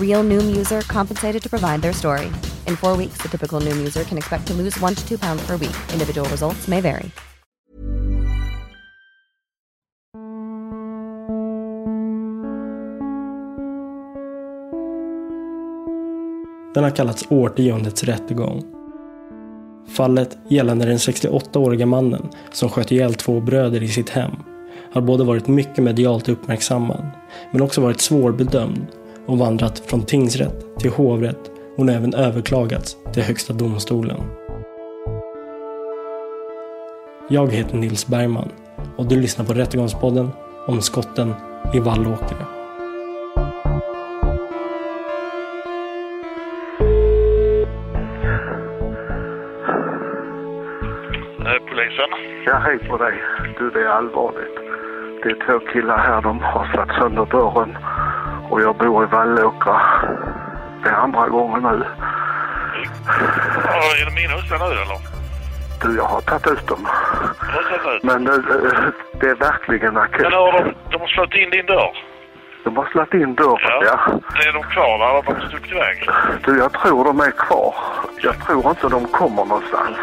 Real Noom user compensated to provide their story. In four weeks, the typical Noom user can expect to lose one to two pounds per week. Individual results may vary. Den har kallats årtiondets rättegång. Fallet gällande den 68-åriga mannen som sköt ihjäl två bröder i sitt hem har både varit mycket medialt uppmärksammad men också varit svårbedömd och vandrat från tingsrätt till hovrätt och nu även överklagats till Högsta domstolen. Jag heter Nils Bergman och du lyssnar på Rättegångspodden om skotten i Vallåkra. Polisen? Ja, hej på dig. Du, det är allvarligt. Det är två killar här, de har satt sönder dörren och jag bor i Vallåkra. Det är andra gången nu. Ja, är det mina hussar nu eller? Du, jag har tagit ut dem. Har du tagit ut? Men eh, det är verkligen akut. Men har de, de har slagit in din dörr? De har slagit in dörren, ja. Är de kvar där har de stuckit iväg? Du, jag tror de är kvar. Jag tror inte de kommer någonstans.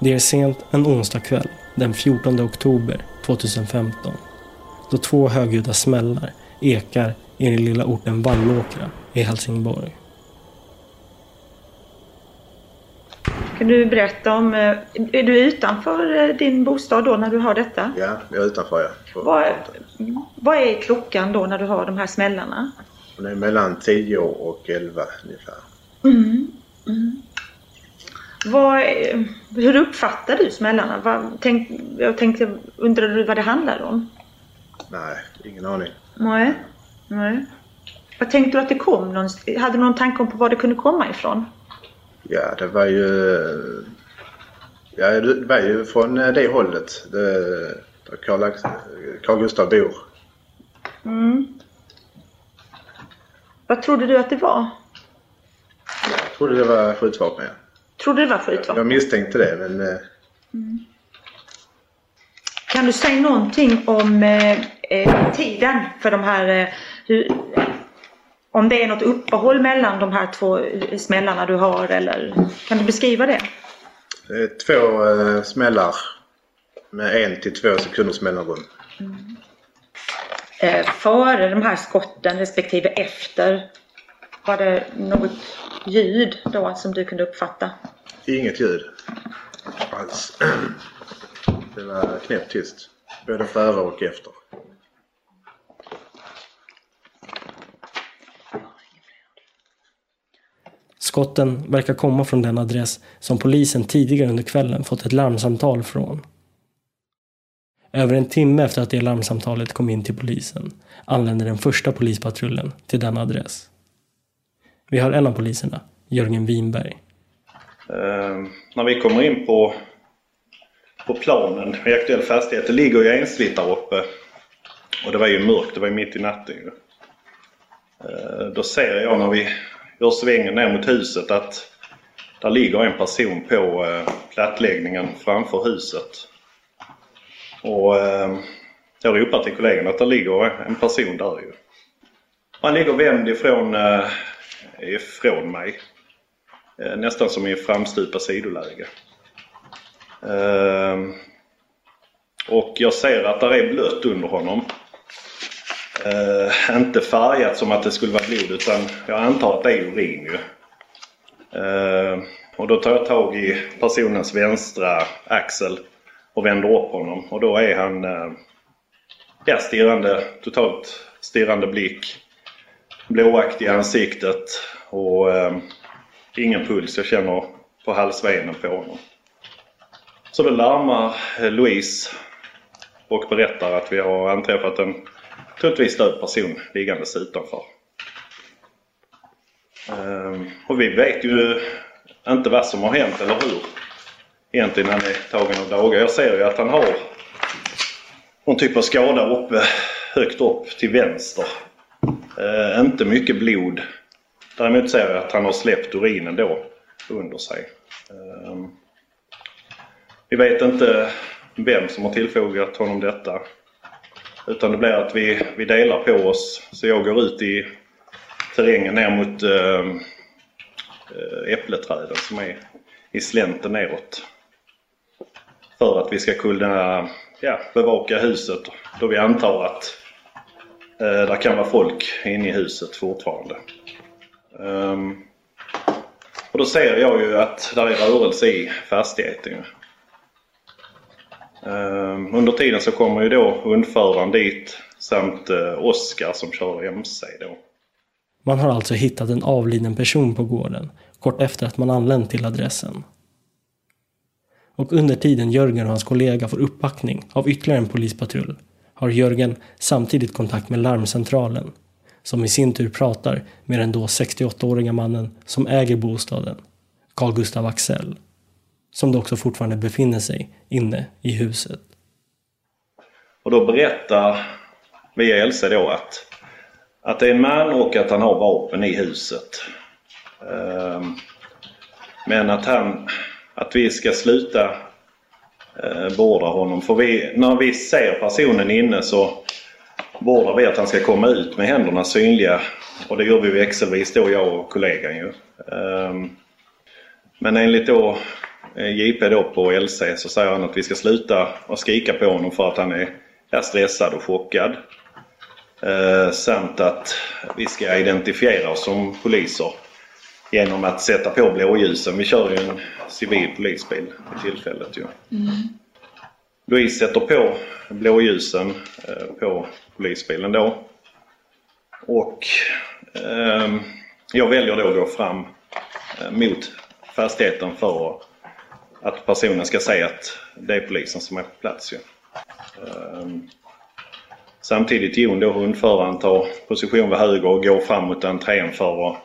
Det är sent en onsdagkväll den 14 oktober 2015 då två högljudda smällar ekar i den lilla orten Vallåkra i Helsingborg. Kan du berätta om, eh, är du utanför eh, din bostad då när du hör detta? Ja, jag är utanför ja. Vad, vad är klockan då när du hör de här smällarna? Det är mellan 10 och 11 ungefär. Mm. Mm. Vad, hur uppfattar du smällarna? Vad, tänk, jag tänkte, undrar du vad det handlar om? Nej, ingen aning. Nej. Nej. Vad tänkte du att det kom? Någon, hade du någon tanke om på var det kunde komma ifrån? Ja, det var ju... Ja, det var ju från eh, det hållet. Det, där Carl, Carl Gustav bor. Mm. Vad trodde du att det var? Jag trodde det var skjutvapen. ja. Trodde det var skjutvapen? Jag misstänkte det, men... eh, Mm. Kan du säga någonting om eh, eh, tiden för de här, eh, hur, om det är något uppehåll mellan de här två eh, smällarna du har eller kan du beskriva det? Två eh, smällar med en till två sekunders mellanrum. Eh, före de här skotten respektive efter var det något ljud då som du kunde uppfatta? Inget ljud alls. Det var knäpptyst. Både före och efter. Skotten verkar komma från den adress som polisen tidigare under kvällen fått ett larmsamtal från. Över en timme efter att det larmsamtalet kom in till polisen anlände den första polispatrullen till denna adress. Vi har en av poliserna, Jörgen Winberg. Eh, när vi kommer in på, på planen i aktuell fastighet, det ligger ju ensligt där uppe. Och det var ju mörkt, det var ju mitt i natten ju. Eh, då ser jag när vi gör svängen ner mot huset att där ligger en person på eh, plattläggningen framför huset. Och eh, jag ropar till kollegan att det ligger en person där ju. Han ligger vänd ifrån, eh, ifrån mig. Eh, nästan som i framstupa sidoläge. Ehm, och jag ser att det är blött under honom. Uh, inte färgat som att det skulle vara blod utan jag antar att det är urin ju. Uh, och då tar jag tag i personens vänstra axel och vänder upp honom och då är han uh, ja, stirrande, totalt stirrande blick. Blåaktig i ansiktet och ehm, eh, ingen puls. Jag känner på halsvenen på honom. Så då larmar Louise och berättar att vi har anträffat en troligtvis död person liggandes utanför. Ehm, och vi vet ju inte vad som har hänt eller hur. Egentligen han är tagen av dagar. Jag ser ju att han har någon typ av skada uppe, högt upp till vänster. Ehm, inte mycket blod. Däremot ser jag att han har släppt urinen då under sig. Ehm, vi vet inte vem som har tillfogat honom detta. Utan det blir att vi, vi delar på oss. Så jag går ut i terrängen ner mot ehm, eh, äppleträden som är i slänten neråt. För att vi ska kunna ja, bevaka huset då vi antar att eh, det kan vara folk inne i huset fortfarande. Um, och då ser jag ju att det är rörelse i fastigheten. Um, under tiden så kommer ju då hundföraren dit samt uh, Oskar som kör MC då. Man har alltså hittat en avliden person på gården kort efter att man anlänt till adressen. Och under tiden Jörgen och hans kollega får uppbackning av ytterligare en polispatrull har Jörgen samtidigt kontakt med larmcentralen som i sin tur pratar med den då 68-åriga mannen som äger bostaden, Carl Gustav Axell som då också fortfarande befinner sig inne i huset. Och då berättar via LC då att, att det är en man och att han har vapen i huset. Ehm, men att han, att vi ska sluta eh, beordra honom. För vi, när vi ser personen inne så beordrar vi att han ska komma ut med händerna synliga. Och det gör vi växelvis då, jag och kollegan ju. Ehm, men enligt då eh, JP då på LC så säger han att vi ska sluta och skrika på honom för att han är, är stressad och chockad. Eh, samt att vi ska identifiera oss som poliser genom att sätta på blåljusen. Vi kör ju en civil polisbil för tillfället ju. Mm. Louise sätter på blåljusen eh, på polisbilen då. Och eh, jag väljer då att gå fram eh, mot fastigheten för att personen ska säga att det är polisen som är på plats. Ju. Ehm, samtidigt Jon då, hundföraren, tar position vid höger och går fram mot entrén för att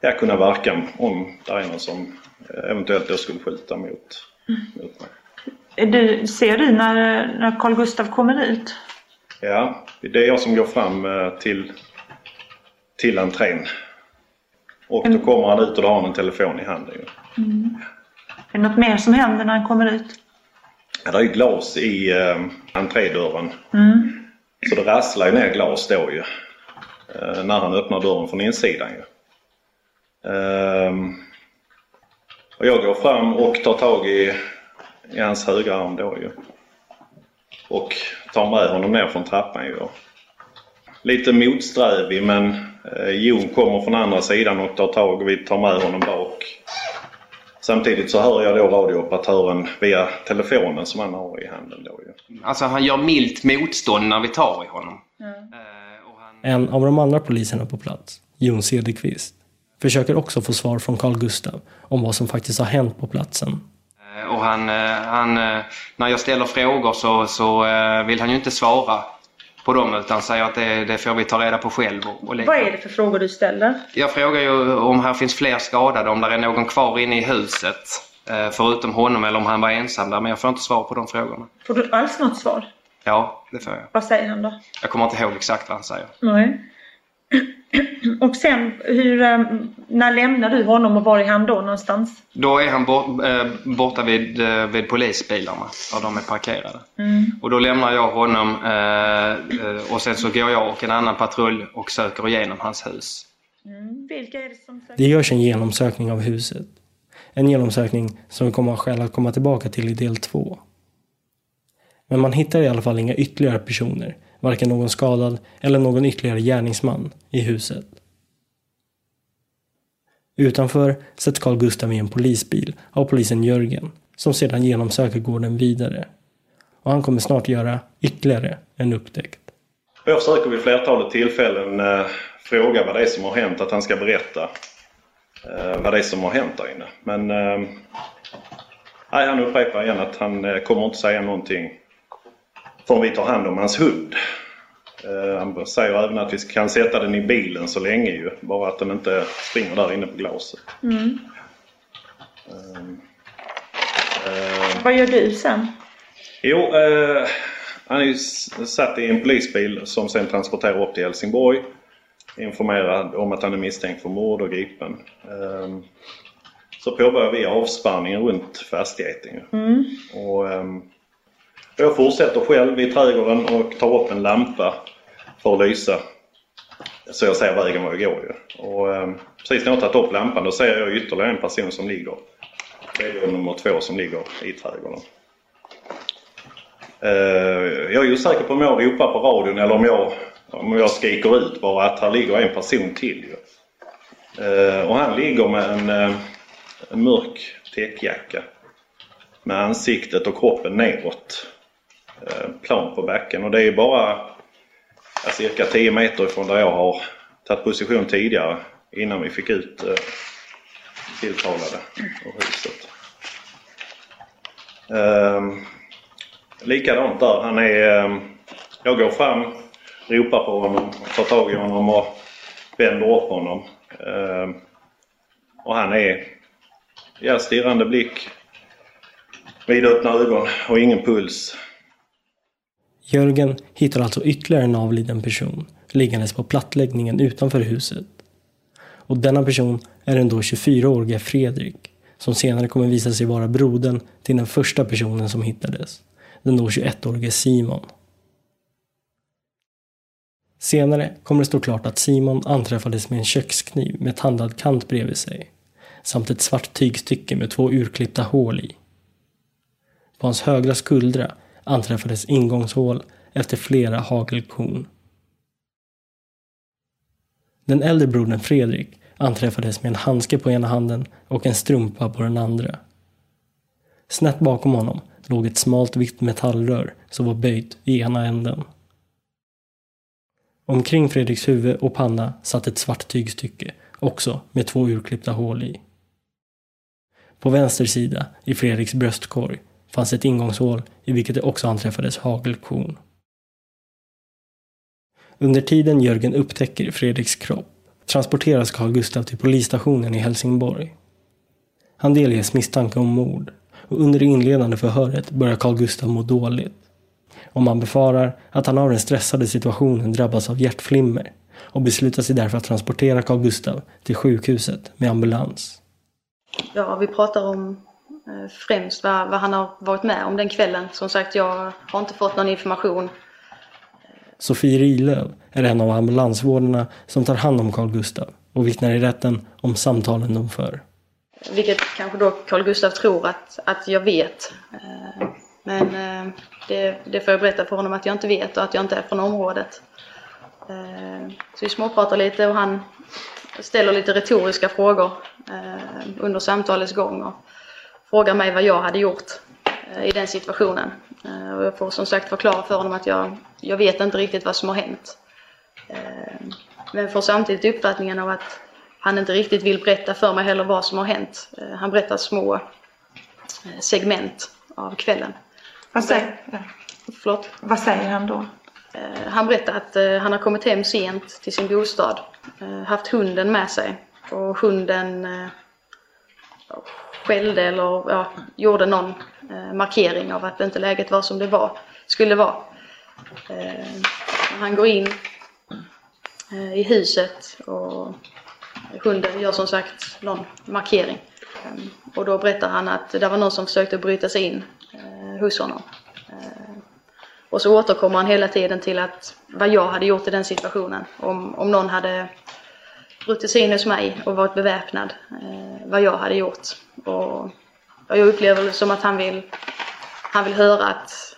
ja, kunna verka om det är någon som eventuellt då skulle skjuta mot, mm. mot mig. Du, ser du när, när Carl Gustav kommer ut? Ja, det är jag som går fram eh, till, till entrén. Och då mm. kommer han ut och då har han en telefon i handen. Mm. Är det något mer som händer när han kommer ut? Ja, det är glas i eh, entrédörren. Mm. Så det rasslar ju ner glas då ju. Eh, när han öppnar dörren från insidan ju. Eh, och jag går fram och tar tag i, i hans högra arm då ju. Och tar med honom ner från trappan ju. Lite motsträvig men eh, Jon kommer från andra sidan och tar tag och vi tar med honom bak. Samtidigt så hör jag då radiooperatören via telefonen som han har i handen. Då ju. Alltså han gör milt motstånd när vi tar i honom. Mm. Han... En av de andra poliserna på plats, Jon Cederqvist, försöker också få svar från Carl Gustav om vad som faktiskt har hänt på platsen. Eh, och han, eh, han, när jag ställer frågor så, så vill han ju inte svara på dem utan säger att det, det får vi ta reda på själv. Och, och Vad är det för frågor du ställer? Jag frågar ju om här finns fler skadade, om det är någon kvar inne i huset eh, förutom honom eller om han var ensam där men jag får inte svar på de frågorna. Får du alls något svar? Ja, det får jag. Vad säger han då? Jag kommer inte ihåg exakt vad han säger. Nej. Och sen, hur, eh, när lämnar du honom och var är han då någonstans? Då är han bort, eh, borta vid, eh, vid polisbilarna där de är parkerade. Mm. Och då lämnar jag honom och sen så går jag och en annan patrull och söker igenom hans hus. Mm. Vilka är det som söker? Det görs en genomsökning av huset. En genomsökning som vi kommer att skäl att komma tillbaka till i del två. Men man hittar i alla fall inga ytterligare personer, varken någon skadad eller någon ytterligare gärningsman i huset. Utanför sätts Carl Gustav i en polisbil av polisen Jörgen, som sedan genomsöker gården vidare. Och han kommer snart göra ytterligare en upptäckt. Jag försöker vid flertalet tillfällen eh, fråga vad det är som har hänt, att han ska berätta eh, vad det är som har hänt där inne. Men eh, nej, han upprepar igen att han eh, kommer inte säga någonting förrän vi tar hand om hans hund. Eh, han säger även att vi kan sätta den i bilen så länge ju, bara att den inte springer där inne på glaset. Mm. Eh, Vad gör du sen? Jo, eh, han är ju satt i en polisbil som sen transporterar upp till Helsingborg. Informerad om att han är misstänkt för mord och gripen. Eh, så påbörjar vi avspärrningen runt fastigheten. Mm. Och, jag fortsätter själv i trädgården och tar upp en lampa för att lysa. Så jag ser vägen var jag går ju. Och, eh, precis när jag tagit upp lampan då ser jag ytterligare en person som ligger. Det är då nummer två som ligger i trädgården. Eh, jag är osäker på om jag ropar på radion eller om jag, om jag skriker ut bara att här ligger en person till. Ju. Eh, och han ligger med en, eh, en mörk täckjacka med ansiktet och kroppen neråt. Eh, plan på backen och det är bara ja, cirka 10 meter ifrån där jag har tagit position tidigare innan vi fick ut eh, tilltalade ur huset. Ehm, likadant där. Han är, ehm, jag går fram, ropar på honom, tar tag i honom och vänder upp honom. Ehm, och han är ja, stirrande blick, vidöppna ögon och ingen puls. Jörgen hittar alltså ytterligare en avliden person liggandes på plattläggningen utanför huset. Och denna person är den då 24-årige Fredrik som senare kommer visa sig vara brodern till den första personen som hittades, den då 21-årige Simon. Senare kommer det stå klart att Simon anträffades med en kökskniv med tandad kant bredvid sig samt ett svart tygstycke med två urklippta hål i. På hans högra skuldra anträffades ingångshål efter flera hagelkorn. Den äldre brodern Fredrik anträffades med en handske på ena handen och en strumpa på den andra. Snett bakom honom låg ett smalt vitt metallrör som var böjt i ena änden. Omkring Fredriks huvud och panna satt ett svart tygstycke, också med två urklippta hål i. På vänster sida, i Fredriks bröstkorg, fanns ett ingångshål i vilket det också anträffades hagelkorn. Under tiden Jörgen upptäcker Fredriks kropp transporteras Carl Gustav till polisstationen i Helsingborg. Han delges misstanke om mord och under det inledande förhöret börjar Carl Gustav må dåligt. Och man befarar att han av den stressade situationen drabbas av hjärtflimmer och beslutar sig därför att transportera Carl Gustav till sjukhuset med ambulans. Ja, vi pratar om främst vad, vad han har varit med om den kvällen. Som sagt, jag har inte fått någon information. Sofie Rilöv är en av ambulansvårdarna som tar hand om Carl Gustav och vittnar i rätten om samtalen de för. Vilket kanske då Carl Gustav tror att, att jag vet. Eh, Men eh, det, det får jag berätta för honom att jag inte vet och att jag inte är från området. Eh, Så vi småpratar lite och han ställer lite retoriska frågor eh, under samtalets gång och frågar mig vad jag hade gjort eh, i den situationen. Eh, Och jag får som sagt förklara för honom att jag, jag vet inte riktigt vad som har hänt. Eh, Men får samtidigt uppfattningen av att han inte riktigt vill berätta för mig heller vad som har hänt. Han berättar små segment av kvällen. Vad säger, Förlåt? vad säger han då? Han berättar att han har kommit hem sent till sin bostad, haft hunden med sig och hunden skällde eller ja, gjorde någon eh, markering av att inte läget var som det var, skulle vara. Eh, han går in eh, i huset och hunden gör som sagt någon markering. Eh, och då berättar han att det var någon som försökte bryta sig in eh, hos honom. Eh, och så återkommer han hela tiden till att vad jag hade gjort i den situationen. Om, om någon hade brutit sig in hos mig och varit beväpnad. Eh, vad jag hade gjort. Och jag upplever det som att han vill, han vill höra att,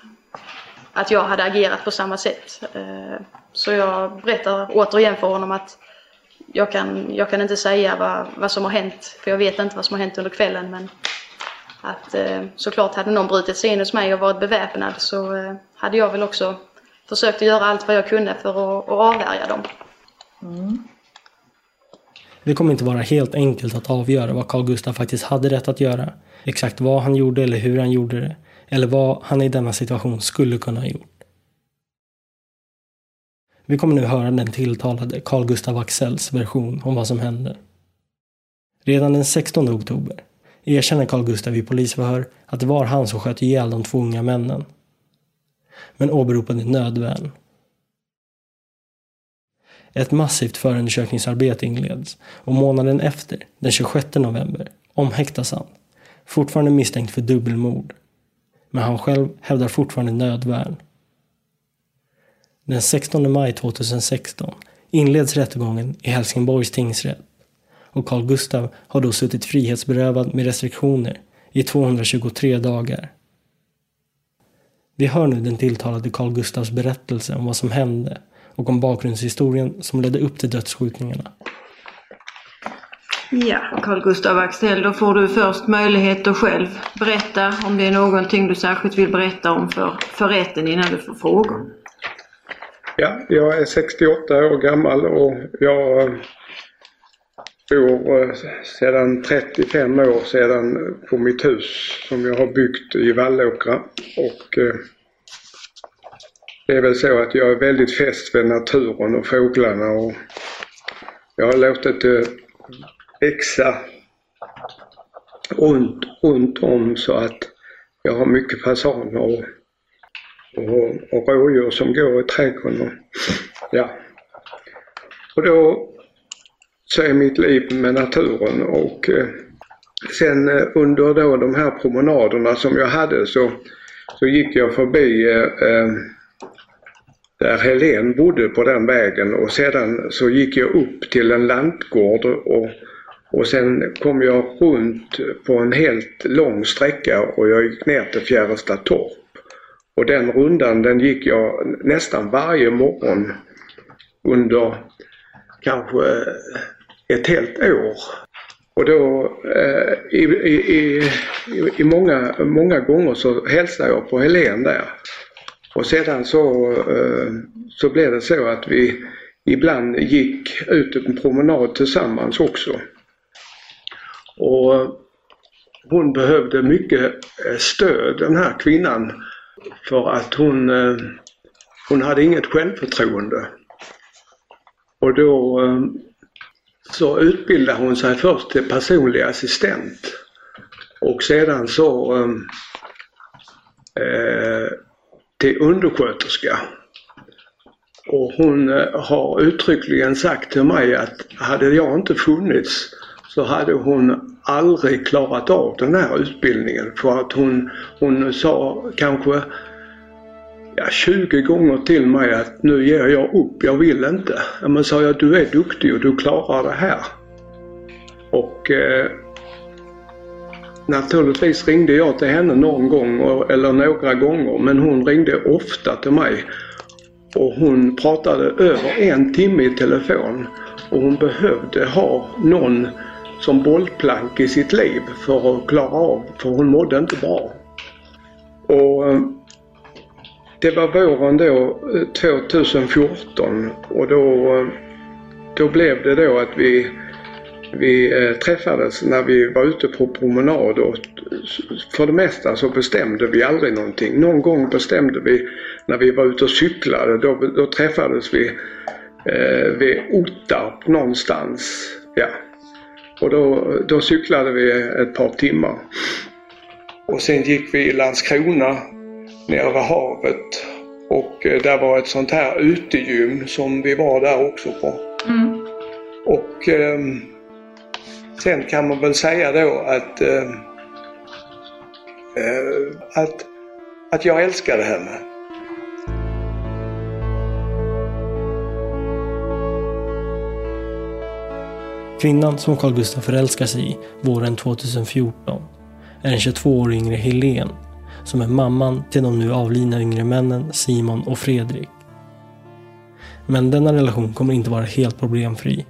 att jag hade agerat på samma sätt. Eh, så jag berättar återigen för honom att jag kan, jag kan inte säga vad, vad som har hänt. För jag vet inte vad som har hänt under kvällen. Men att eh, såklart hade någon brutit sig in hos mig och varit beväpnad så eh, hade jag väl också försökt att göra allt vad jag kunde för att, att avvärja dem. Mm. Det kommer inte vara helt enkelt att avgöra vad Carl Gustaf faktiskt hade rätt att göra. Exakt vad han gjorde eller hur han gjorde det. Eller vad han i denna situation skulle kunna ha gjort. Vi kommer nu höra den tilltalade Carl Gustaf Axells version om vad som hände. Redan den 16 oktober erkänner Carl Gustaf i polisförhör att det var han som sköt ihjäl de två unga männen. Men åberopade nödvärn. Ett massivt förundersökningsarbete inleds och månaden efter, den 26 november, omhäktas han. Fortfarande misstänkt för dubbelmord. Men han själv hävdar fortfarande nödvärn. Den 16 maj 2016 inleds rättegången i Helsingborgs tingsrätt och Carl Gustav har då suttit frihetsberövad med restriktioner i 223 dagar. Vi hör nu den tilltalade Carl Gustavs berättelse om vad som hände och om bakgrundshistorien som ledde upp till dödsskjutningarna. Ja, Carl Gustav Axel, då får du först möjlighet att själv berätta om det är någonting du särskilt vill berätta om för, för rätten innan du får frågor. Ja, jag är 68 år gammal och jag eh, bor eh, sedan 35 år sedan på mitt hus som jag har byggt i Vallåkra. Och eh, det är väl så att jag är väldigt fäst vid naturen och fåglarna och jag har låtit det växa runt, runt om så att jag har mycket fasaner och, och, och rådjur som går i trädgården. Och, ja. och då så är mitt liv med naturen och eh, sen eh, under då de här promenaderna som jag hade så, så gick jag förbi eh, eh, där Helen bodde på den vägen och sedan så gick jag upp till en lantgård och, och sen kom jag runt på en helt lång sträcka och jag gick ner till Fjärresta torp. Och den rundan den gick jag nästan varje morgon under kanske ett helt år. Och då eh, i, i, i, i många, många gånger så hälsade jag på Helen där. Och sedan så, eh, så blev det så att vi ibland gick ut en promenad tillsammans också. Och hon behövde mycket eh, stöd den här kvinnan för att hon, eh, hon hade inget självförtroende. Och då så utbildade hon sig först till personlig assistent och sedan så eh, till undersköterska. Och hon eh, har uttryckligen sagt till mig att hade jag inte funnits så hade hon aldrig klarat av den här utbildningen för att hon, hon sa kanske ja, 20 gånger till mig att nu ger jag upp, jag vill inte. Men sa jag, du är duktig och du klarar det här. Och eh, naturligtvis ringde jag till henne någon gång eller några gånger men hon ringde ofta till mig. Och hon pratade över en timme i telefon och hon behövde ha någon som bollplank i sitt liv för att klara av, för hon mådde inte bra. Och eh, det var våren då eh, 2014 och då, eh, då blev det då att vi vi eh, träffades när vi var ute på promenad och för det mesta så bestämde vi aldrig någonting. Någon gång bestämde vi när vi var ute och cyklade. Då, då träffades vi eh, vid Ottarp någonstans. Ja. Och då, då cyklade vi ett par timmar. Och sen gick vi i Landskrona nere vid havet och eh, där var ett sånt här utegym som vi var där också på. Mm. Och eh, sen kan man väl säga då att, eh, eh att, att jag älskade henne. Kvinnan som Carl Gustaf förälskar sig i våren 2014 är en 22 år yngre Helen som är mamman till de nu avlidna yngre männen Simon och Fredrik. Men denna relation kommer inte vara helt problemfri.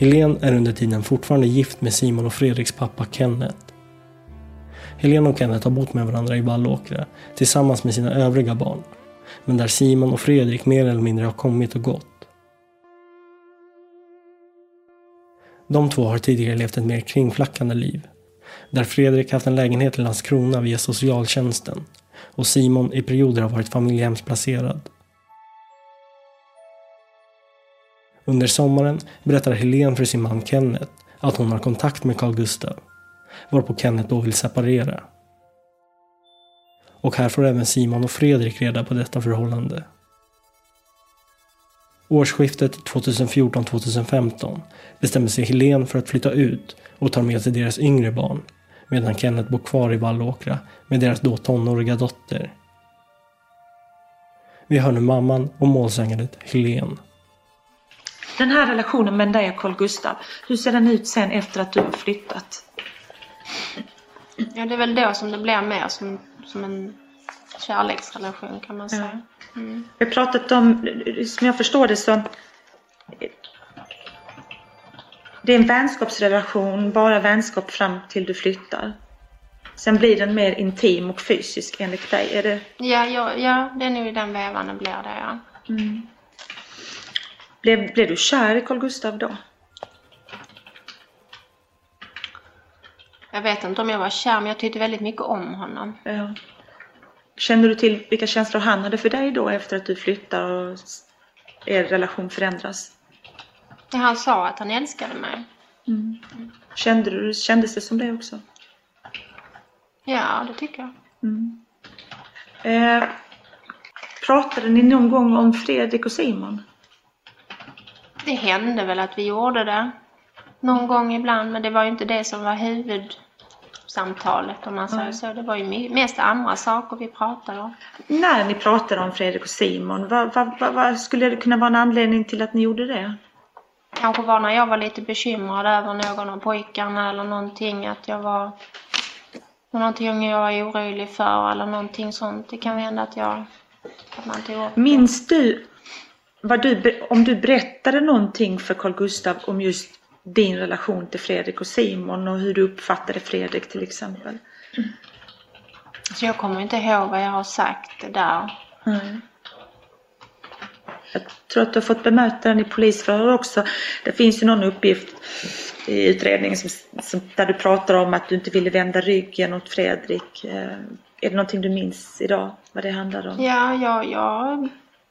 Helen är under tiden fortfarande gift med Simon och Fredriks pappa Kenneth. Helen och Kenneth har bott med varandra i Vallåkra tillsammans med sina övriga barn. Men där Simon och Fredrik mer eller mindre har kommit och gått. De två har tidigare levt ett mer kringflackande liv. Där Fredrik haft en lägenhet i Landskrona via socialtjänsten och Simon i perioder har varit familjehemsplacerad. Under sommaren berättar Helen för sin man Kenneth att hon har kontakt med Carl Gustav. Varpå Kenneth då vill separera. Och här får även Simon och Fredrik reda på detta förhållande. Årsskiftet 2014-2015 bestämmer sig Helen för att flytta ut och tar med sig deras yngre barn medan Kenneth bor kvar i Vallåkra med deras då tonåriga dotter. Vi hör nu mamman och målsägandet Helen. Den här relationen med dig och Carl Gustav, hur ser den ut sen efter att du har flyttat? Ja, det är väl då som det blir mer som, som en kärleksrelation kan man säga. Mm. Vi har pratat om, som jag förstår det så det är en vänskapsrelation, bara vänskap fram till du flyttar. Sen blir den mer intim och fysisk enligt dig, är det? Ja, ja, ja det är nog i den vevan det blir det ja. Mm. Blev, blev du kär i Carl Gustav då? Jag vet inte om jag var kär, men jag tyckte väldigt mycket om honom. Ja. Kände du till vilka känslor han hade för dig då efter att du flyttar och er relation förändras? Ja, han sa att han älskade mig. Mm. Kände du, kändes det som det också? Ja, det tycker jag. Mm. Eh, pratade ni någon gång om Fredrik och Simon? Det hände väl att vi gjorde det. Någon gång ibland, men det var ju inte det som var huvudsamtalet om man säger Nej. så. Det var ju mest andra saker vi pratade om. När ni pratade om Fredrik och Simon, vad, vad, vad, vad skulle det kunna vara en anledning till att ni gjorde det? Kanske var när jag var lite bekymrad över någon av pojkarna eller någonting, att jag var någonting jag var orolig för eller någonting sånt. Det kan hända att jag att man tog upp Minns du, du om du berättade någonting för Carl Gustav om just din relation till Fredrik och Simon och hur du uppfattade Fredrik till exempel? Så jag kommer inte ihåg vad jag har sagt där. Nej. Jag tror att du har fått bemöta den i polisförhör också. Det finns ju någon uppgift i utredningen som, som, där du pratar om att du inte ville vända ryggen åt Fredrik. Eh, Är det någonting du minns idag vad det handlade om? Ja, ja, ja.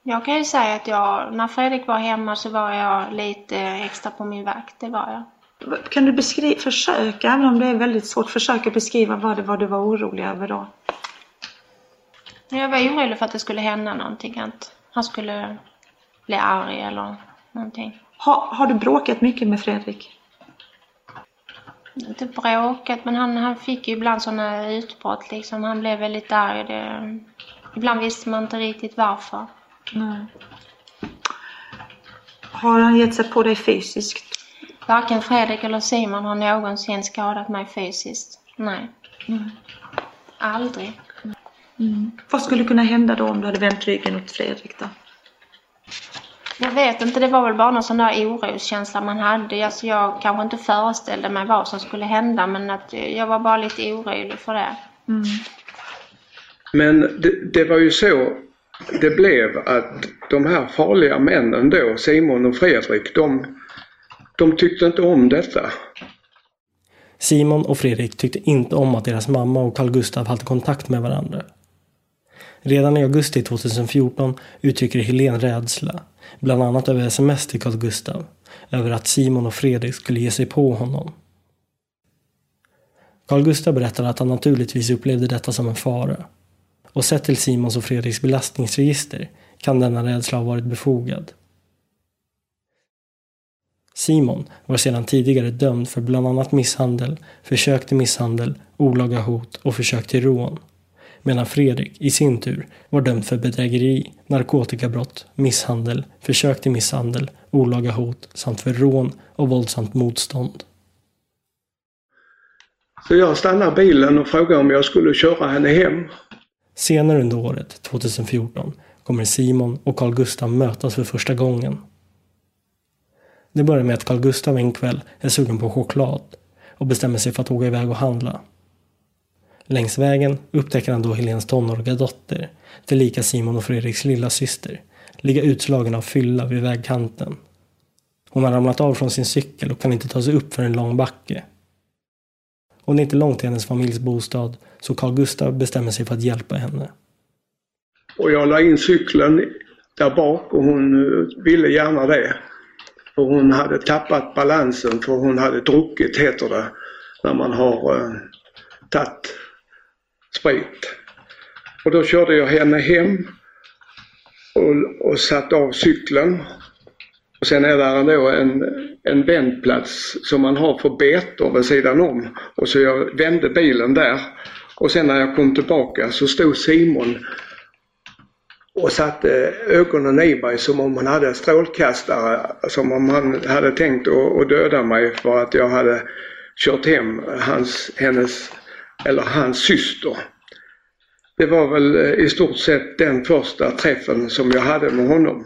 Jag kan ju säga att jag, när Fredrik var hemma så var jag lite extra på min vakt. Det var jag. Kan du beskriva, försöka, även om det är väldigt svårt, försöka beskriva vad det var du var orolig över då? Jag var orolig för att det skulle hända någonting. Att han skulle bli arg eller någonting. Har, har du bråkat mycket med Fredrik? Inte bråkat, men han, han fick ju ibland sådana utbrott liksom. Han blev väldigt arg. Det, ibland visste man inte riktigt varför. Nej. Har han gett sig på dig fysiskt? Varken Fredrik eller Simon har någonsin skadat mig fysiskt. Nej. Mm. Aldrig. Mm. Vad skulle kunna hända då om du hade vänt ryggen åt Fredrik då? Jag vet inte, det var väl bara någon sån där oroskänsla man hade. Alltså jag kanske inte föreställde mig vad som skulle hända men att jag var bara lite orolig för det. Mm. Men det, det var ju så det blev att de här farliga männen då, Simon och Fredrik, de, de tyckte inte om detta. Simon och Fredrik tyckte inte om att deras mamma och Carl Gustav hade kontakt med varandra. Redan i augusti 2014 uttrycker Helene rädsla, bland annat över sms till Carl Gustav, över att Simon och Fredrik skulle ge sig på honom. Carl Gustav berättar att han naturligtvis upplevde detta som en fara. Och sett till Simons och Fredriks belastningsregister kan denna rädsla ha varit befogad. Simon var sedan tidigare dömd för bland annat misshandel, försök till misshandel, olaga hot och försök till rån. Medan Fredrik i sin tur var dömd för bedrägeri, narkotikabrott, misshandel, försök till misshandel, olaga hot samt för rån och våldsamt motstånd. Så jag stannade bilen och frågade om jag skulle köra henne hem. Senare under året, 2014, kommer Simon och Carl Gustav mötas för första gången. Det börjar med att Carl Gustav en kväll är sugen på choklad och bestämmer sig för att åka iväg och handla. Längs vägen upptäcker han då Helens tonåriga dotter, tillika Simon och Fredriks lilla syster, ligga utslagen av fylla vid vägkanten. Hon har ramlat av från sin cykel och kan inte ta sig upp för en lång backe. Och det är inte långt till hennes familjs bostad, så Carl Gustav bestämmer sig för att hjälpa henne. Och jag la in cykeln där bak och hon eh, ville gärna det. För hon hade tappat balansen för hon hade druckit, heter det, när man har eh, tagit sprit. Och då körde jag henne hem och, och satte av cykeln. Och sen är där då en, en vändplats som man har för betor vid sidan om. Och så jag vände bilen där. Och sen när jag kom tillbaka så stod Simon och satte ögonen i mig som om han hade strålkastare. Som om han hade tänkt att döda mig för att jag hade kört hem hans, hennes, eller hans syster. Det var väl i stort sett den första träffen som jag hade med honom.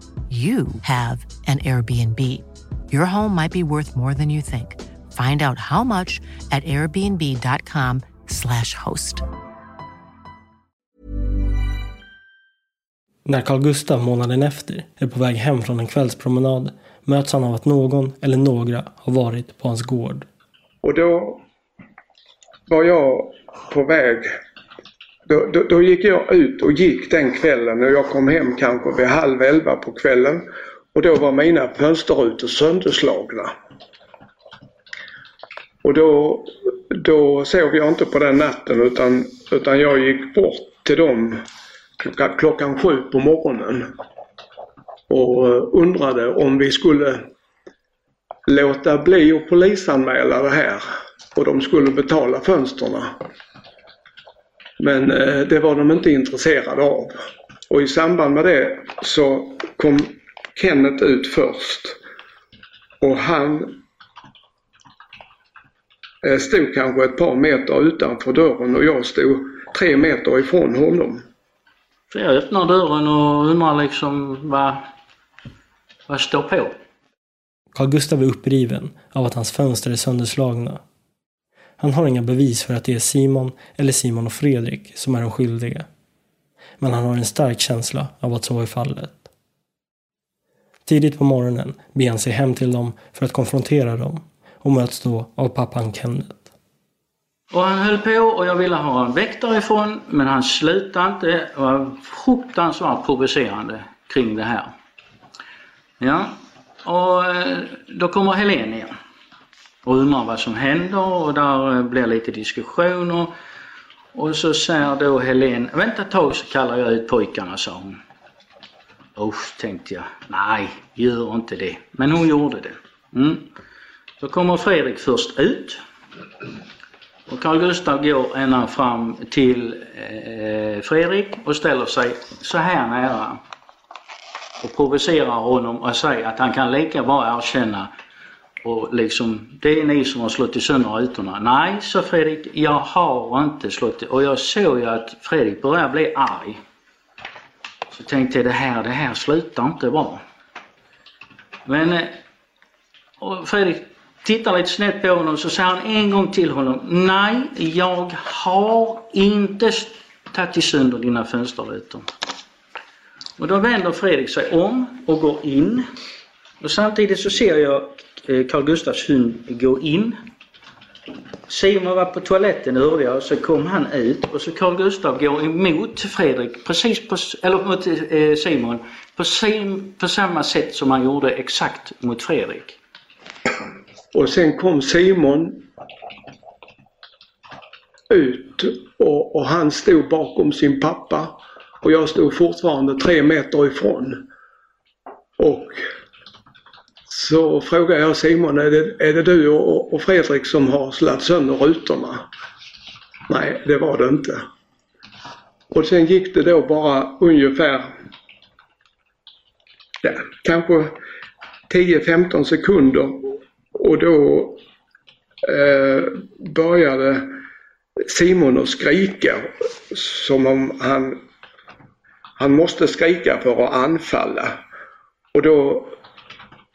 you have an Airbnb. Your home might be worth more than you think. Find out how much at airbnb.com slash host. När Carl Gustav månaden efter är på väg hem från en kvällspromenad möts han av att någon eller några har varit på hans gård. Och då var jag på väg då, då, då, gick jag ut och gick den kvällen och jag kom hem kanske vid halv elva på kvällen. Och då var mina fönsterrutor sönderslagna. Och då då sov jag inte på den natten utan, utan jag gick bort till dem klockan, klockan sju på morgonen och eh, undrade om vi skulle låta bli att polisanmäla det här och de skulle betala fönsterna. Men eh, det var de inte intresserade av. Och i samband med det så kom Kenneth ut först. Och han eh, stod kanske ett par meter utanför dörren och jag stod tre meter ifrån honom. Så jag öppnar dörren och undrar liksom vad, vad står på? Carl Gustav är uppriven av att hans fönster är sönderslagna. Han har inga bevis för att det är Simon eller Simon och Fredrik som är de skyldiga. Men han har en stark känsla av att så är fallet. Tidigt på morgonen beger han sig hem till dem för att konfrontera dem och möts då av pappan Kenneth. Och han höll på och jag ville ha en väck därifrån men han slutade inte. och var fruktansvärt provocerande kring det här. Ja, och eh, då kommer Helene igen och undrar vad som händer och där eh, blir lite diskussioner. Och så säger då Helene, vänta ett tag så kallar jag ut pojkarna sa hon. Usch tänkte jag, nej gör inte det. Men hon gjorde det. Mm. Så kommer Fredrik först ut och Carl Gustav går ända fram till eh, Fredrik och ställer sig så här nära och provocerar honom och säger att han kan lika bra erkänna och liksom, det är ni som har slagit sönder rutorna. Nej, sa Fredrik, jag har inte slagit Och jag såg ju att Fredrik började bli arg. Så tänkte jag, det här, det här slutar inte bra. Men eh, och Fredrik tittar lite snett på honom så säger han en gång till honom. Nej, jag har inte tagit sönder dina fönsterrutor. Och då vänder Fredrik sig om och går in. Och samtidigt så ser jag Eh, Carl Gustavs hund gå in. Simon var på toaletten hörde jag, så kom han ut och så Carl Gustav går emot Fredrik, precis på, eller mot eh, Simon, på, sim, på samma sätt som han gjorde exakt mot Fredrik. Och sen kom Simon ut och, och han stod bakom sin pappa och jag stod fortfarande tre meter ifrån. Och så frågade jag Simon, är det, är det du och, och Fredrik som har slagit sönder rutorna? Nej, det var det inte. Och sen gick det då bara ungefär, ja, kanske 10-15 sekunder och då eh, började Simon att skrika som om han, han måste skrika för att anfalla. Och då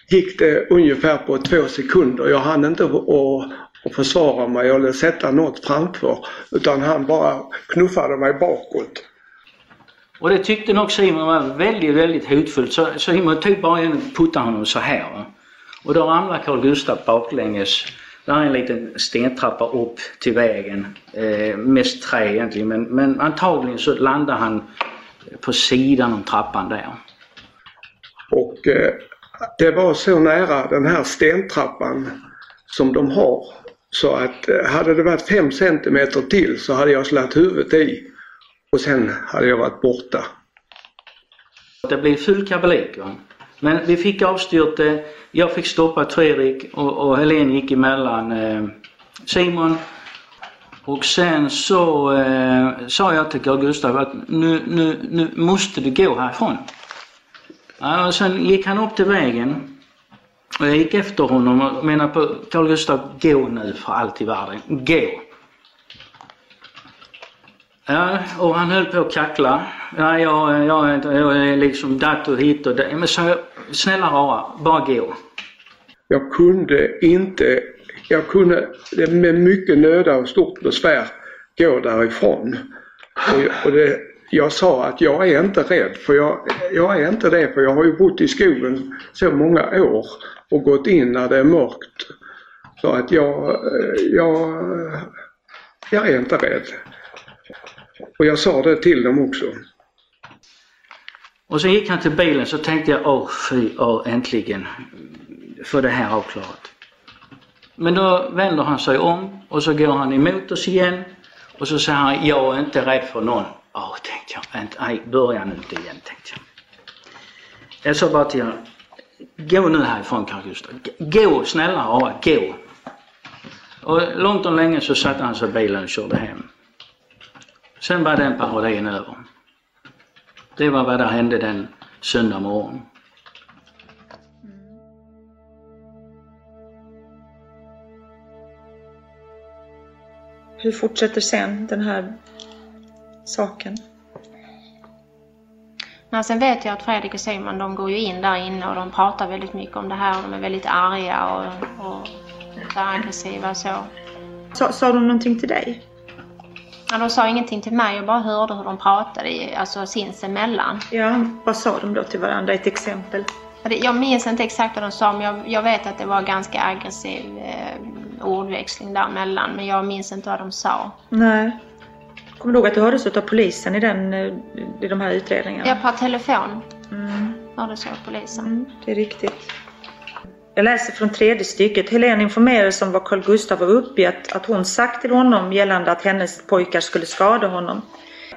gick det ungefär på två sekunder. Jag hann inte att, försvara mig eller sätta något framför utan han bara knuffade mig bakåt. Och det tyckte nog Simon var väldigt, väldigt hotfullt. Så Simon tog bara en och puttade honom så här. Och då ramlar Carl Gustaf baklänges. Där är en liten stentrappa upp till vägen. Eh, mest trä egentligen men, men antagligen så landar han på sidan om trappan där. Och eh, det var så nära den här stentrappan som de har så att eh, hade det varit 5 centimeter till så hade jag slagit huvudet i och sen hade jag varit borta. Det blev full kabalik. Va? Men vi fick avstyrt det. Jag fick stoppa Fredrik och, och Helene gick emellan eh, Simon. Och sen så eh, sa jag till Carl Gustav att nu, nu, nu måste du gå härifrån. Ja, och sen gick han upp till vägen och jag gick efter honom och menade på Carl Gustav, gå nu för allt i världen. Gå! Ja, och han höll på att kackla. Ja, jag, jag, jag är liksom datt och hit och där. Men så snälla rara, bara gå. Jag kunde inte, jag kunde med mycket nöda och stort besvär gå därifrån. Och, och det, jag sa att jag är inte rädd för jag, jag är inte det för jag har ju bott i skogen så många år och gått in när det är mörkt. Så att jag, jag, jag är inte rädd. Och jag sa det till dem också. Och så gick han till bilen så tänkte jag, åh fy, åh, äntligen för det här avklarat. Men då vänder han sig om och så går han emot oss igen. Och så säger han, jag är inte rädd för någon. Ja, tänkte jag. Vänta, nej, börja nu inte igen, tänkte jag. Jag sa bara till honom, gå nu härifrån Carl Gustaf. Gå, snälla rara, gå. Och långt om länge så satte han sig i bilen och körde hem. Sen var den parodin över. Det var vad som hände den söndag morgon. Hur fortsätter sen den här saken? Men sen vet jag att Fredrik och Simon de går ju in där inne och de pratar väldigt mycket om det här och de är väldigt arga och, och aggressiva och så. Sa, sa de någonting till dig? Ja, de sa ingenting till mig, jag bara hörde hur de pratade alltså sinsemellan. Ja, vad sa de då till varandra? Ett exempel? Jag minns inte exakt vad de sa men jag, jag vet att det var ganska aggressiv eh, ordväxling däremellan men jag minns inte vad de sa. Nej. Kommer du ihåg att du hördes av polisen i, den, eh, i de här utredningarna? Ja, per telefon Mm. hördes jag av polisen. Mm, det är riktigt. Jag läser från tredje stycket. Helene informerades om vad Carl Gustaf har uppgett att hon sagt till honom gällande att hennes pojkar skulle skada honom.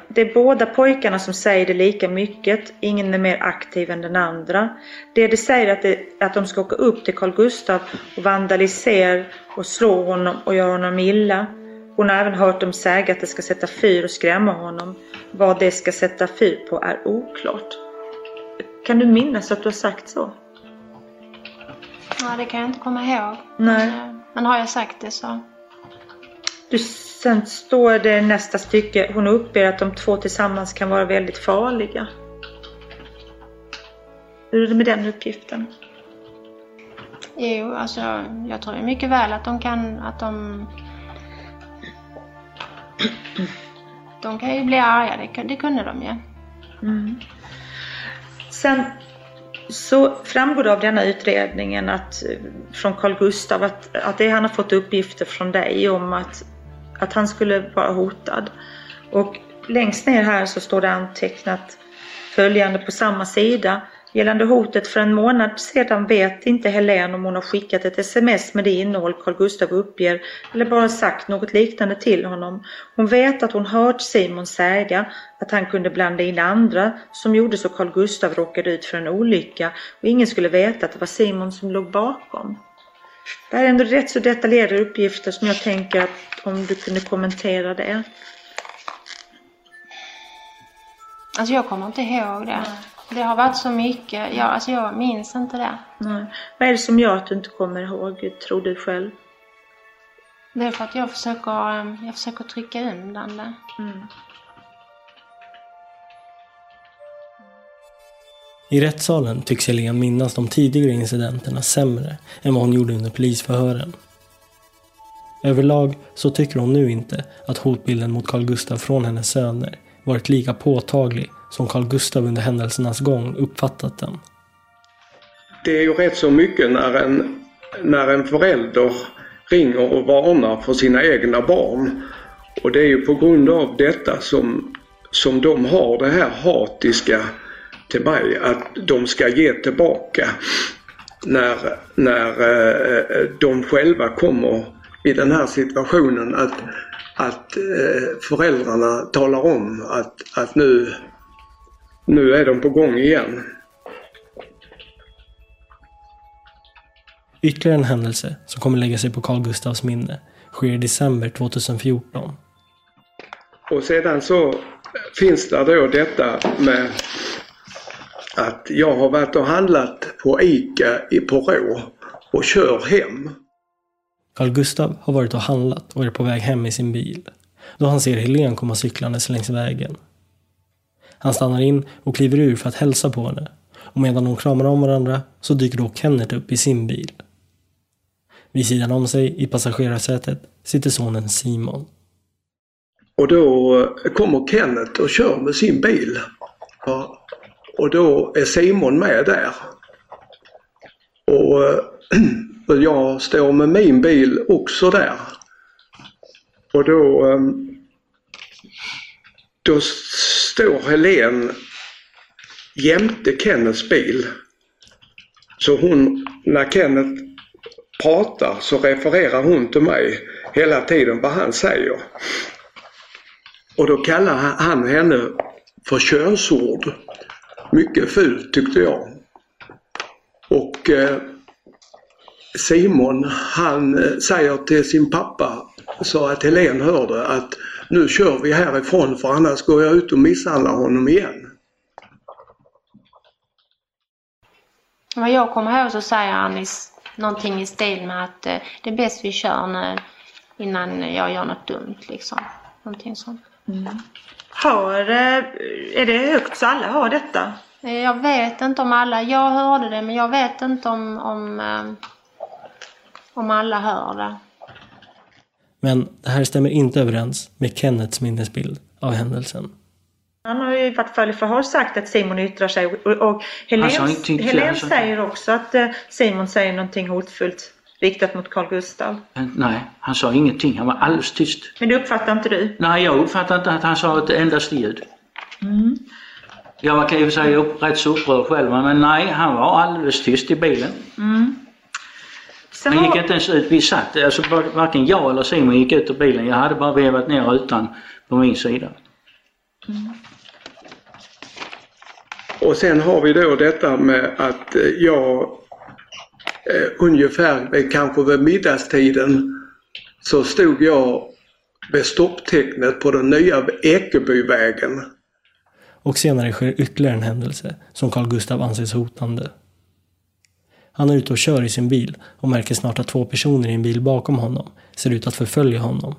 Det är båda pojkarna som säger det lika mycket. Ingen är mer aktiv än den andra. Det de säger att, det, att de ska åka upp till Carl Gustaf och vandalisera och slå honom och göra honom illa. Hon har även hört dem säga att de ska sätta fyr och skrämma honom. Vad de ska sätta fyr på är oklart. Kan du minnas att du har sagt så? Ja, det kan jag inte komma ihåg. Nej. Men har jag sagt det så... Du, sen står det nästa stycke, hon uppger att de två tillsammans kan vara väldigt farliga. Hur är det med den uppgiften? Jo, alltså jag tror ju mycket väl att de kan, att de... De kan ju bli arga, det, det kunde de ju. Mm. Sen så framgår det av denna utredningen att, från Carl Gustav att, att det han har fått uppgifter från dig om att, att han skulle vara hotad. Och längst ner här så står det antecknat följande på samma sida. Gällande hotet för en månad sedan vet inte Helene om hon har skickat ett sms med det innehåll Carl Gustav uppger eller bara sagt något liknande till honom. Hon vet att hon hört Simon säga att han kunde blanda in andra som gjorde så Carl Gustav råkade ut för en olycka och ingen skulle veta att det var Simon som låg bakom. Det här är ändå rätt så detaljerade uppgifter som jag tänker att om du kunde kommentera det. Alltså jag kommer inte ihåg det. Det har varit så mycket. Jag, alltså jag minns inte det. Nej. Vad är det som gör att du inte kommer ihåg, tror du själv? Det är för att jag försöker, jag försöker trycka undan det. I rättssalen tycks Helene minnas de tidigare incidenterna sämre än vad hon gjorde under polisförhören. Överlag så tycker hon nu inte att hotbilden mot Carl Gustav från hennes söner varit lika påtaglig som Carl Gustav under händelsernas gång uppfattat den. Det är ju rätt så mycket när en, när en förälder ringer och varnar för sina egna barn. Och det är ju på grund av detta som, som de har det här hatiska till mig, att de ska ge tillbaka när, när eh, de själva kommer i den här situationen att, att eh, föräldrarna talar om att, att nu, nu är de på gång igen. Ytterligare en händelse som kommer lägga sig på Carl Gustavs minne sker i december 2014. Och sedan så finns det då detta med att jag har varit och handlat på ICA i Porå och kör hem. Carl Gustav har varit och handlat och är på väg hem i sin bil. Då han ser Helene komma cyklandes längs vägen. Han stannar in och kliver ur för att hälsa på henne. Och medan de kramar om varandra så dyker då Kenneth upp i sin bil. Vid sidan om sig i passagerarsätet sitter sonen Simon. Och då eh, kommer Kenneth och kör med sin bil. Och då är Simon med där. Eh, och, jag står med min bil också där. Och då, eh, då står Helen jämte Kennets bil. Så hon, när Kenneth pratar så refererar hon till mig hela tiden vad han säger. Och då kallar han henne för könsord. Mycket fult tyckte jag. Och eh, Simon han eh, säger till sin pappa så att Helene hörde att nu kör vi härifrån för annars går jag ut och misshandlar honom igen. Vad jag kommer ihåg så säger han i, någonting i stil med att eh, det är bäst vi kör nu innan jag gör något dumt liksom. Någonting sånt. Mm. Hör, eh, är det högt så alla hör detta? Eh, Jag vet inte om alla, jag hörde det men jag vet inte om, om, om alla hör det. Men det här stämmer inte överens med Kennets minnesbild av händelsen. Han har ju i vart fall förhör sagt att Simon yttrar sig och, Helene han sa- säger också att eh, Simon säger någonting hotfullt riktat mot Carl Gustav. Nej, han sa ingenting. Han var alldeles tyst. Men det uppfattar inte du? Nej, jag uppfattade inte att han sa ett endaste ljud. Mm. Jag var kan ju säga upp, rätt så upprörd själv, men nej, han var alldeles tyst i bilen. Mm. Sen Han gick har- inte ens ut. Vi satt, alltså var- varken jag eller Simon gick ut ur bilen. Jag hade bara vevat ner rutan på min sida. Och sen har vi då detta med att eh, jag eh, ungefär kanske vid middagstiden så stod jag vid stopptecknet på den nya Ekebyvägen. Och senare sker ytterligare en händelse som Carl Gustav anses hotande. Han är ute och kör i sin bil och märker snart att två personer i en bil bakom honom ser ut att förfölja honom.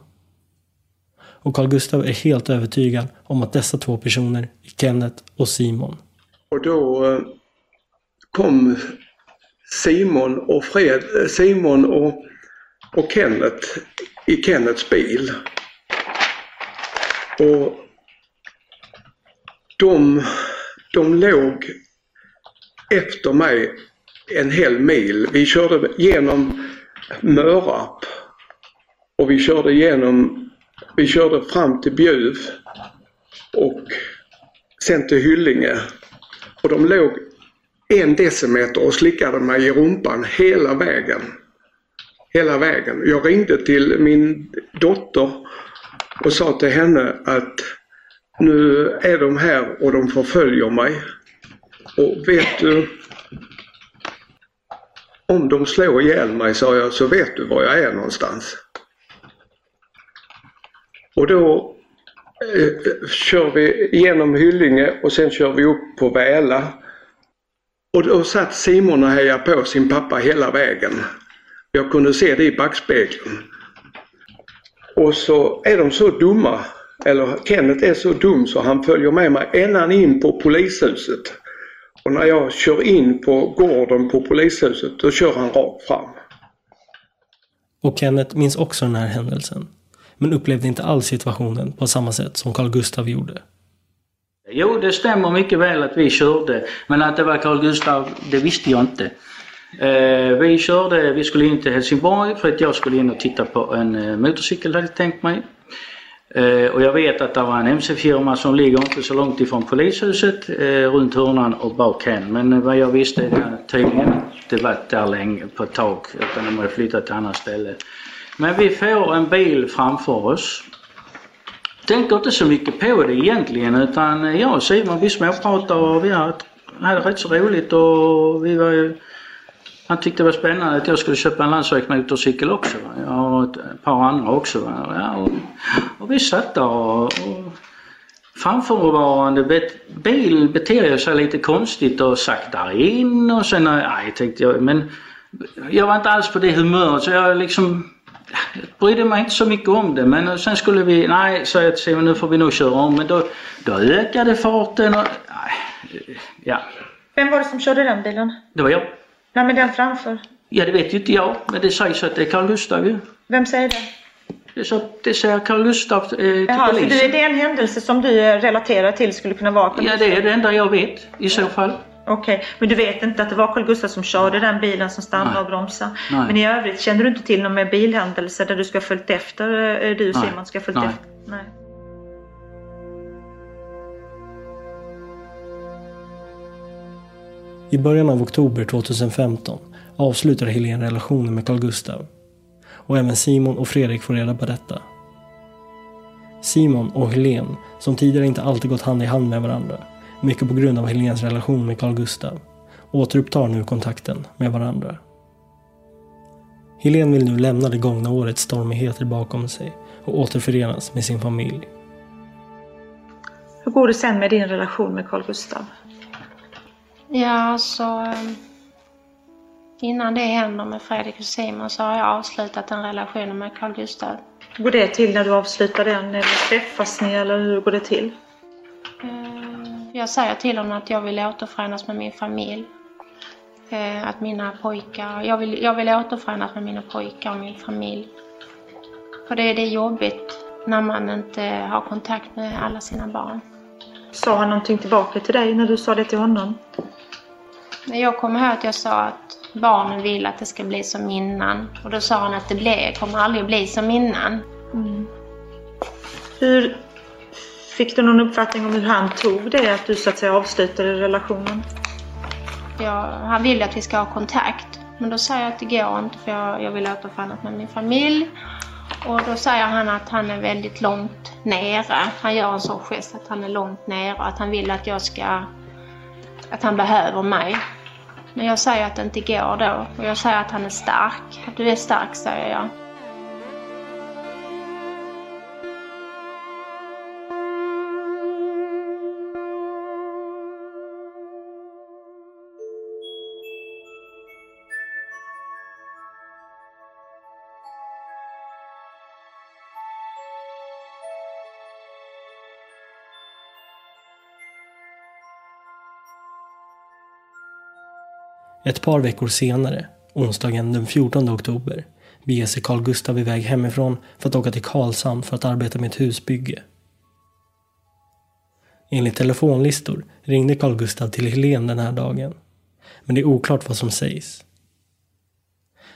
Och Carl Gustav är helt övertygad om att dessa två personer är Kenneth och Simon. Och då eh, kom Simon och Fred, eh, Simon och, och Kenneth i Kenneths bil. Och de, de låg efter mig en hel mil. Vi körde genom Mörarp och vi körde genom, vi körde fram till Bjuv och sen till Hyllinge. Och de låg en decimeter och slickade mig i rumpan hela vägen. Hela vägen. Jag ringde till min dotter och sa till henne att nu är de här och de förföljer mig. Och vet du, om de slår ihjäl mig, sa jag, så vet du var jag är någonstans. Och då eh, kör vi genom Hyllinge och sen kör vi upp på Väla. Och då satt Simon och hejade på sin pappa hela vägen. Jag kunde se det i backspegeln. Och så är de så dumma, eller Kenneth är så dum så han följer med mig ända in på polishuset. Och när jag kör in på gården på polishuset då kör han rakt fram. Och Kenneth minns också den här händelsen. Men upplevde inte alls situationen på samma sätt som Carl Gustav gjorde. Jo, det stämmer mycket väl att vi körde, men att det var Carl Gustav, det visste jag inte. Eh, vi körde, vi skulle in till Helsingborg för att jag skulle in och titta på en eh, motorcykel hade jag tänkt mig. Eh, och jag vet att det var en MC-firma som ligger inte så långt ifrån polishuset, eh, runt hörnan och bakhän. Men vad jag visste är att tydligen inte varit där länge på ett tag utan de har flyttat till annat ställe. Men vi får en bil framför oss Tänker inte så mycket på det egentligen utan eh, jag och Simon vi småpratade och vi hade hade rätt så roligt och vi var ju han tyckte det var spännande att jag skulle köpa en landsvägsmotorcykel också. Va? Jag och ett par andra också. Va? Ja, och, och vi satt där och, och framförvarande bet, bil beter sig lite konstigt och saktar in och sen, nej tänkte jag, men jag var inte alls på det humöret så jag liksom jag brydde mig inte så mycket om det men sen skulle vi, nej sa jag till Simon nu får vi nog köra om men då, då ökade farten och, nej, ja, Vem var det som körde den bilen? det var jag. Nej men den framför. Ja det vet ju inte jag men det sägs att det är Carl Gustaf ju. Vem säger det? Det, så, det säger Carl Gustaf eh, till Jaha, så polisen. det är en händelse som du eh, relaterar till skulle kunna vara Carl Ja det är det enda jag vet i så fall. Okej, men du vet inte att det var Carl Gustaf som körde den bilen som stannade Nej. och bromsade? Nej. Men i övrigt känner du inte till någon mer bilhändelse där du ska ha följt efter, eh, du och. Simon ska ha följt Nej. efter? Nej. I början av oktober 2015 avslutar Helene relationen med Carl Gustav. Och även Simon och Fredrik får reda på detta. Simon och Helene, som tidigare inte alltid gått hand i hand med varandra, mycket på grund av Helens relation med Carl Gustav, återupptar nu kontakten med varandra. Helene vill nu lämna det gångna årets stormigheter bakom sig och återförenas med sin familj. Hur går det sen med din relation med Carl Gustav? Ja, så innan det händer med Fredrik och Simon så har jag avslutat den relationen med Carl Gustav. Hur går det till när du avslutar den? Eller träffas ni eller hur går det till? Jag säger till honom att jag vill återförenas med min familj. Eh, Att mina pojkar, jag vill, jag vill återförenas med mina pojkar och min familj. För det, det är jobbigt när man inte har kontakt med alla sina barn. Sa han någonting tillbaka till dig när du sa det till honom? Men Jag kommer ihåg att jag sa att barnen vill att det ska bli som innan. Och då sa han att det blir, kommer aldrig bli som innan. Hur Fick du någon uppfattning om hur han tog det att du så att säga avslutade relationen? Jag, han vill att vi ska ha kontakt. Men då säger jag att det går inte för jag, jag vill återförenas med min familj. Och då säger han att han är väldigt långt nere. Han gör en sån gest att han är långt nere och att han vill att jag ska... Att han behöver mig. Men jag säger att det inte går då. Och jag säger att han är stark. Att du är stark, säger jag. Ett par veckor senare, onsdagen den 14 oktober, beger sig Carl Gustav iväg hemifrån för att åka till Karlshamn för att arbeta med ett husbygge. Enligt telefonlistor ringde Carl Gustav till Helen den här dagen. Men det är oklart vad som sägs.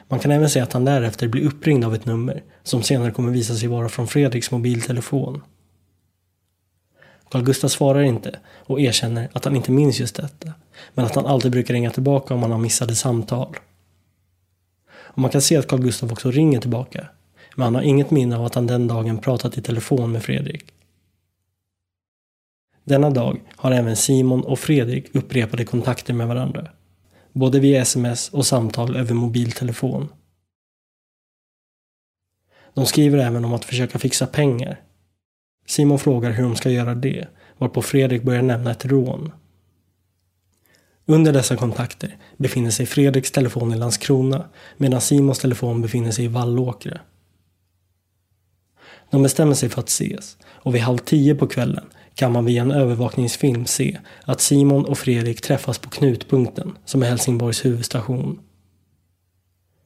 Man kan även säga att han därefter blir uppringd av ett nummer som senare kommer visa sig vara från Fredriks mobiltelefon. Carl Gustav svarar inte och erkänner att han inte minns just detta, men att han alltid brukar ringa tillbaka om han har missade samtal. Och man kan se att Carl Gustav också ringer tillbaka, men han har inget minne av att han den dagen pratat i telefon med Fredrik. Denna dag har även Simon och Fredrik upprepade kontakter med varandra, både via sms och samtal över mobiltelefon. De skriver även om att försöka fixa pengar Simon frågar hur de ska göra det, varpå Fredrik börjar nämna ett rån. Under dessa kontakter befinner sig Fredriks telefon i Landskrona medan Simons telefon befinner sig i Vallåkra. De bestämmer sig för att ses och vid halv tio på kvällen kan man via en övervakningsfilm se att Simon och Fredrik träffas på Knutpunkten som är Helsingborgs huvudstation.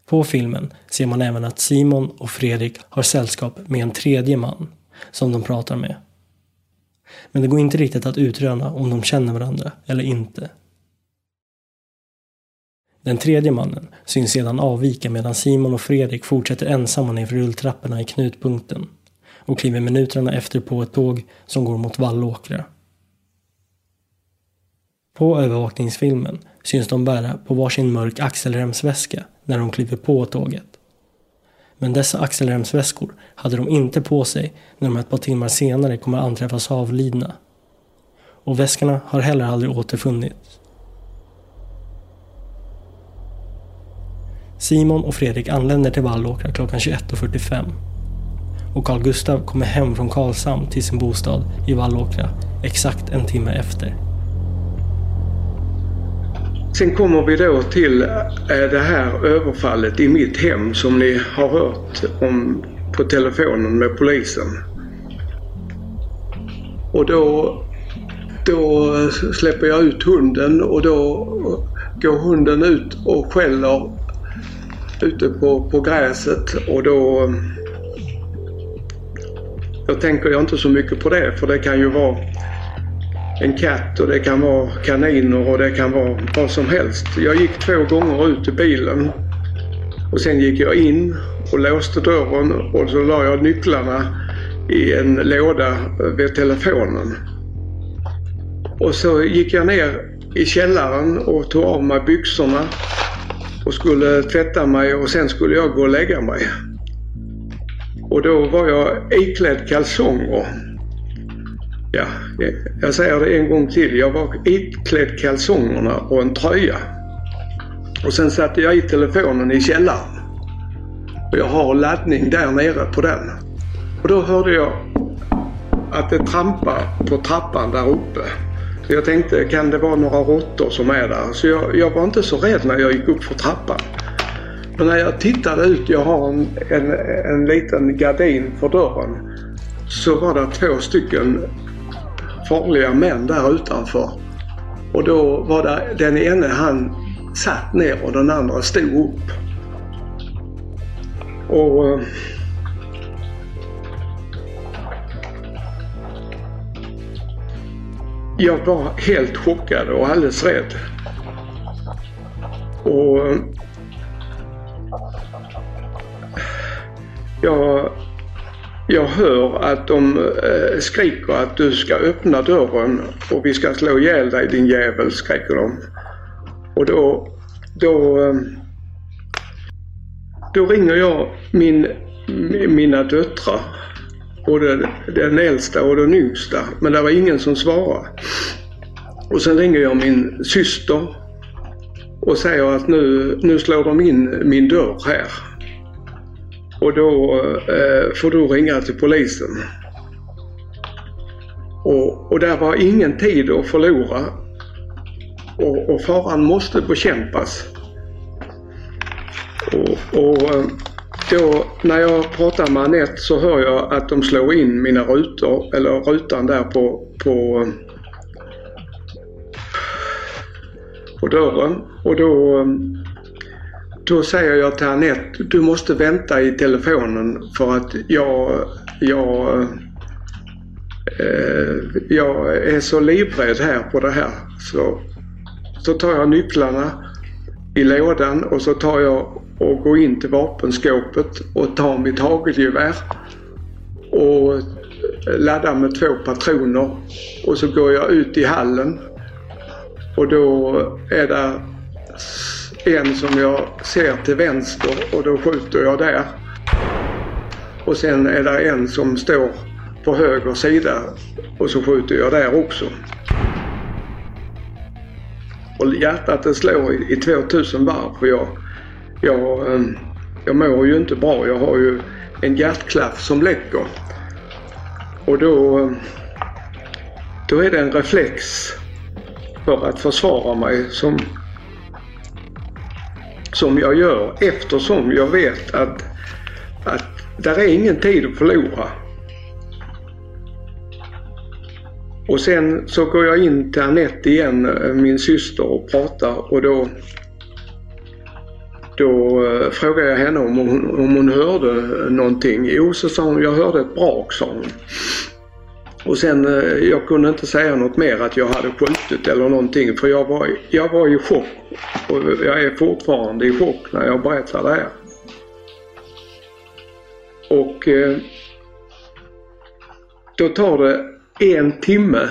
På filmen ser man även att Simon och Fredrik har sällskap med en tredje man som de pratar med. Men det går inte riktigt att utröna om de känner varandra eller inte. Den tredje mannen syns sedan avvika medan Simon och Fredrik fortsätter ensamma nerför rulltrapporna i knutpunkten och kliver minuterna efter på ett tåg som går mot Vallåkra. På övervakningsfilmen syns de bära på varsin mörk axelremsväska när de kliver på tåget. Men dessa axelremsväskor hade de inte på sig när de ett par timmar senare kommer anträffas avlidna. Och väskorna har heller aldrig återfunnits. Simon och Fredrik anländer till Vallåkra klockan 21.45. Och Carl Gustav kommer hem från Karlshamn till sin bostad i Vallåkra exakt en timme efter. Sen kommer vi då till eh, det här överfallet i mitt hem som ni har hört om på telefonen med polisen. Och då, då släpper jag ut hunden och då går hunden ut och skäller ute på, på gräset och då då tänker jag inte så mycket på det för det kan ju vara en katt och det kan vara kaniner och det kan vara vad som helst. Jag gick två gånger ut i bilen och sen gick jag in och låste dörren och så la jag nycklarna i en låda vid telefonen. Och så gick jag ner i källaren och tog av mig byxorna och skulle tvätta mig och sen skulle jag gå och lägga mig. Och då var jag iklädd kalsonger. Ja, jag säger det en gång till. Jag var iklädd kalsongerna och en tröja. Och sen satte jag i telefonen i källaren. Och jag har laddning där nere på den. Och då hörde jag att det trampar på trappan där uppe. Så jag tänkte, kan det vara några råttor som är där? Så jag, jag var inte så rädd när jag gick upp för trappan. Men när jag tittade ut, jag har en, en, en liten gardin för dörren. Så var det två stycken farliga män där utanför. Och då var det den ene han satt ner och den andra stod upp. Och eh, jag var helt chockad och alldeles rädd. Och eh, jag, jag hör att de eh, skriker att du ska öppna dörren och vi ska slå ihjäl dig din jävel, skriker de. Och då, då, eh, då ringer jag min, mina döttrar. Både den äldsta och den yngsta. Men det var ingen som svarade. Och sen ringer jag min syster och säger att nu, nu slår de in min dörr här. Och då eh, får du ringa till polisen. Och, och där var ingen tid att förlora. Och, och faran måste bekämpas. Och, och eh, då när jag pratar med Anette så hör jag att de slår in mina rutor, eller rutan där på, på, eh, på dörren. Och då, eh, då säger jag till Anette, du måste vänta i telefonen för att jag, jag, eh, jag är så livrädd här på det här. Så, så tar jag nycklarna i lådan och så tar jag och går in till vapenskåpet och tar mitt hagelgevär och laddar med två patroner och så går jag ut i hallen och då är det en som jag ser till vänster och då skjuter jag där. Och sen är det en som står på höger sida och så skjuter jag där också. Och hjärtat det slår i, i 2000 varv för jag, jag, ehm, jag mår ju inte bra. Jag har ju en hjärtklaff som läcker. Och då, ehm, då är det en reflex för att försvara mig som, som jag gör eftersom jag vet att, att där är ingen tid att förlora. Och sen så går jag in till Anette igen, eh, min syster, och pratar och då då eh, frågade jag henne om hon, om hon hörde någonting. Jo, så sa hon, jag hörde ett brak, sa hon. Och sen, eh, jag kunde inte säga något mer att jag hade skjutit eller någonting för jag var, jag var i chock. Och jag är fortfarande i chock när jag berättar det här. Och eh, då tar det en timme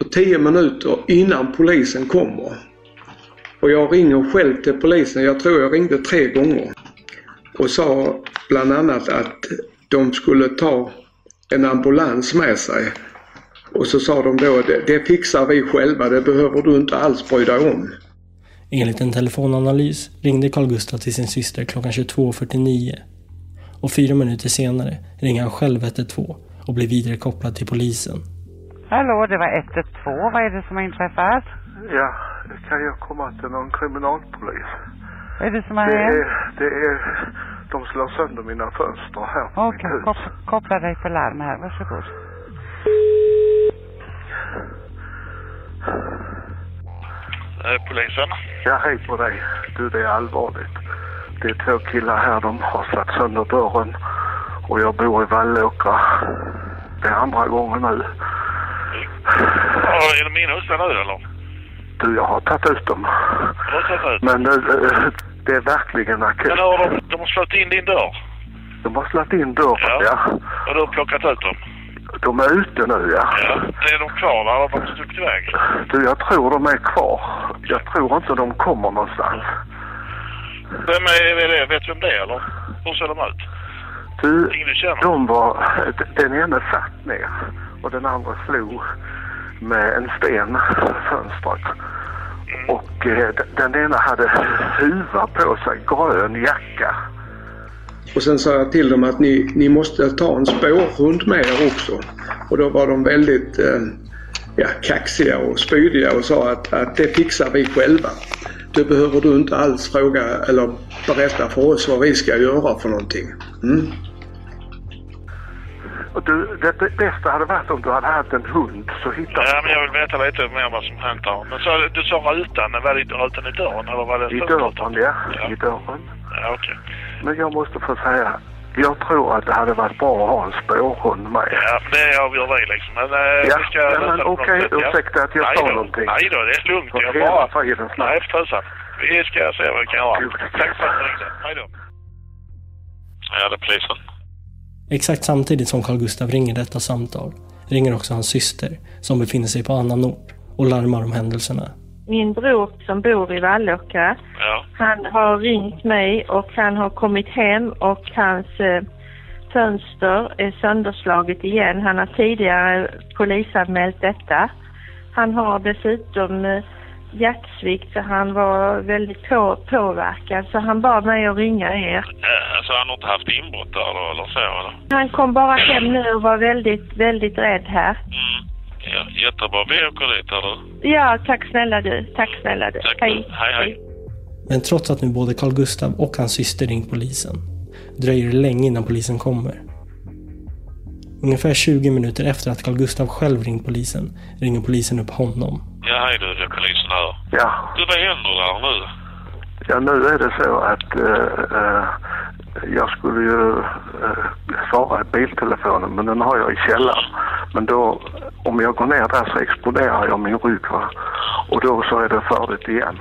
och tio minuter innan polisen kommer. Och jag ringer själv till polisen. Jag tror jag ringde tre gånger. Och sa bland annat att de skulle ta en ambulans med sig. Och så sa de då, det, det fixar vi själva, det behöver du inte alls bry dig om. Enligt en telefonanalys ringde Carl Gustaf till sin syster klockan 22.49. Och fyra minuter senare ringer han själv 112 och blir vidare kopplad till polisen. Hallå, det var 112. Vad är det som har inträffat? Ja, kan jag komma till någon kriminalpolis? Vad är det som har hänt? är, det är, de slår sönder mina fönster här på Okej, mitt hus. kop koppla dig på larm här. Varsågod. Eh, polisen? Ja, hej på dig. Du, det är allvarligt. Det är två killar här, de har satt sönder dörren och jag bor i Vallåkra. Det är andra gången nu. Ja, är de inne hos dig nu eller? Du, jag har tagit ut dem. Har du tagit ut? Men eh, det är verkligen akut. Men har de, de har slått in din dörr? De har slagit in dörren, ja. Och du har plockat ut dem? De är ute nu, ja. Ja. Är de kvar eller har de stuckit iväg? Du, jag tror de är kvar. Jag tror inte de kommer någonstans. Vem är, det? Vet du vem det är eller? Hur ser de ut? Du, Ingen du känner? de var, den ena satt ner och den andra slog med en sten fönstret. Och eh, den ena hade huva på sig, grön jacka. Och sen sa jag till dem att ni, ni måste ta en spårhund med er också. Och då var de väldigt eh, ja, kaxiga och spydiga och sa att, att det fixar vi själva. Det behöver du inte alls fråga eller berätta för oss vad vi ska göra för någonting. Mm. Och du, det, bästa hade varit om du hade haft en hund så hittade Ja, men jag vill veta lite mer vad som hänt här. Men så, du sa rutan, var det rutan i dörren eller var det I dörren, ja. I dörren. Ja, okej. Men jag måste få säga, jag tror att det hade varit bra att ha en spårhund med. Ja, det avgör vi liksom. Men eh, Ja, ska ja, men okej, ja. ursäkta att jag Nej sa då, någonting. Nej då, det är lugnt. För Jag bara... Nej, för tusan. Vi ska se vad vi kan göra. Tack för att du ringde. Hej då. Ja, det är polisen. Exakt samtidigt som Carl Gustav ringer detta samtal ringer också hans syster som befinner sig på annan ort och larmar om händelserna. Min bror som bor i Vallåkra, Ja. han har ringt mig och han har kommit hem och hans eh, fönster är sönderslaget igen. Han har tidigare polisanmält detta. Han har dessutom eh, hjärtsvikt så han var väldigt på, påverkad så han bad mig att ringa er. Eh, Alltså han har inte haft inbrott där då, eller så eller? Han kom bara hem nu och var väldigt, väldigt rädd här. Ja, jättebra. Vi åker dit eller? Ja, tack snälla du. Tack snälla du. Hej. Hej, hej. Men trots att nu både Carl Gustav och hans syster ringt polisen dröjer det länge innan polisen kommer. Ungefär 20 minuter efter att Carl Gustav själv ringt polisen ringer polisen upp honom. Ja, hej du. Det är polisen här. Ja. Du, vad händer där nu? Ja, nu är det så att eh, eh, jag skulle ju eh, svara i biltelefonen men den har jag i källaren. Men då, om jag går ner där så exploderar jag min rygg va? och då så är det färdigt igen.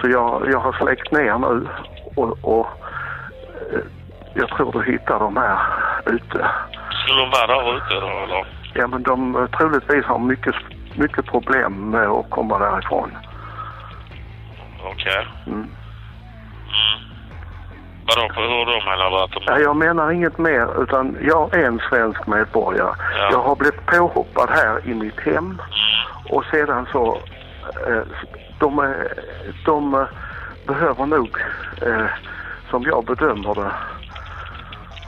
Så jag, jag har släckt ner nu och, och eh, jag tror du hittar de här ute. Skulle de vara där ute då eller? Ja men de eh, troligtvis har mycket, mycket problem med att komma därifrån. Okej. Mm. Mm. Vadå, hur då menar du att de... Ja, jag menar inget mer utan jag är en svensk medborgare. Ja. Jag har blivit påhoppad här i mitt hem och sedan så eh, de, de eh, behöver nog eh, som jag bedömer det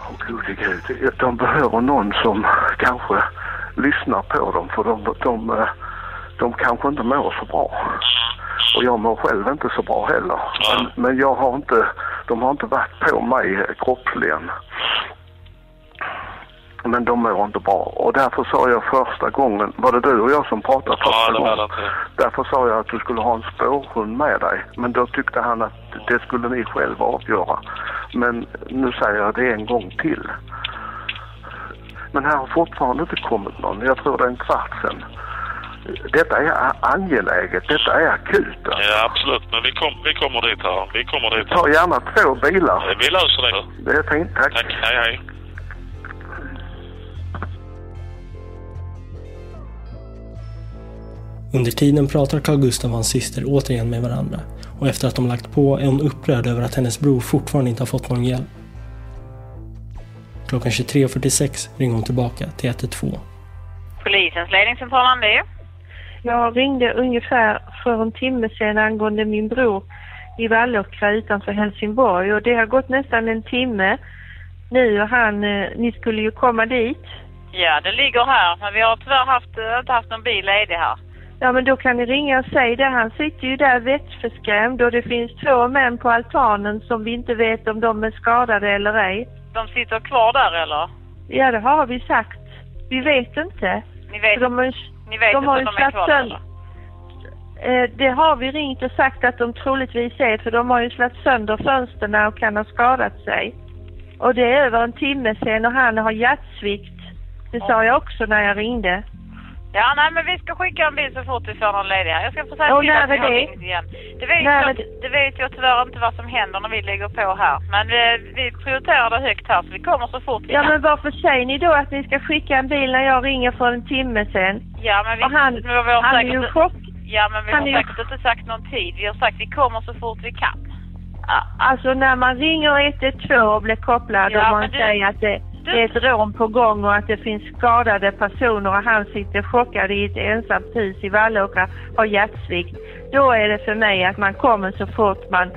Åh gode gud, de behöver någon som kanske lyssnar på dem för de, de, eh, de kanske inte mår så bra. Och jag mår själv inte så bra heller. Men, men jag har inte, de har inte varit på mig kroppsligen. Men de mår inte bra. Och därför sa jag första gången, var det du och jag som pratade första Ja, gången? Därför sa jag att du skulle ha en spårhund med dig. Men då tyckte han att det skulle ni själva avgöra. Men nu säger jag det en gång till. Men här har fortfarande inte kommit någon. Jag tror det är en kvart sedan. Detta är angeläget. Detta är akut. Ja, absolut. Men vi, kom, vi kommer dit här. Vi kommer dit. Ta gärna två bilar. Eh, Vi löser det. Det är fint, tack. Tack. Hej, hej. Under tiden pratar Carl Gustav och hans syster återigen med varandra och efter att de lagt på är hon upprörd över att hennes bror fortfarande inte har fått någon hjälp. Klockan 23.46 ringer hon tillbaka till 112. Polisens ledningscentral Andy. Jag ringde ungefär för en timme sedan angående min bror i Vallåkra utanför Helsingborg och det har gått nästan en timme nu och han, eh, ni skulle ju komma dit. Ja, det ligger här. Men vi har tyvärr haft, eh, inte haft någon bil ledig här. Ja men då kan ni ringa och säga det. Han sitter ju där vettförskrämd och det finns två män på altanen som vi inte vet om de är skadade eller ej. De sitter kvar där eller? Ja det har vi sagt. Vi vet inte. Ni vet, de har, ni vet de inte har ju de är kvar sönder. Eh, det har vi ringt och sagt att de troligtvis är för de har ju slagit sönder fönsterna och kan ha skadat sig. Och det är över en timme sedan och han har hjärtsvikt. Det sa jag också när jag ringde. Ja, nej men vi ska skicka en bil så fort vi får någon ledig här. Jag ska få säga Och när är det? igen. Det vet, När jag, det vet jag tyvärr inte vad som händer när vi lägger på här. Men vi, vi prioriterar det högt här så vi kommer så fort vi Ja kan. men varför säger ni då att ni ska skicka en bil när jag ringer för en timme sedan? Ja, men vi, Och han, men vi har han är ju chock. Ja, men vi han har ju- säkert inte sagt någon tid. Vi har sagt vi kommer så fort vi kan. Alltså när man ringer 112 och blir kopplad Ja, och man du- säger att det, det är ett rån på gång och att det finns skadade personer och han sitter chockad i ett ensamt hus i Vallåkra har hjärtsvikt. Då är det för mig att man kommer så fort man...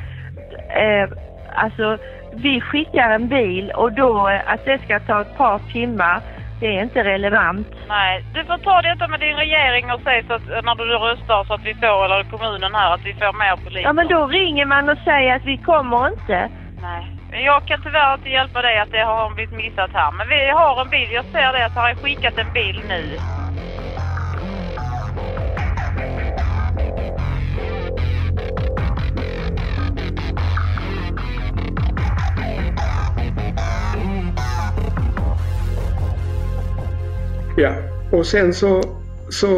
Eh, alltså, vi skickar en bil och då eh, att det ska ta ett par timmar, det är inte relevant. Nej, du får ta detta med din regering och säg så att när du röstar så att vi får, eller kommunen här, att vi får mer poliser. Ja men då ringer man och säger att vi kommer inte. Nej. Jag kan tyvärr inte hjälpa dig att det har blivit missat här. Men vi har en bil. Jag ser det att jag har skickat en bil nu. Ja, och sen så, så,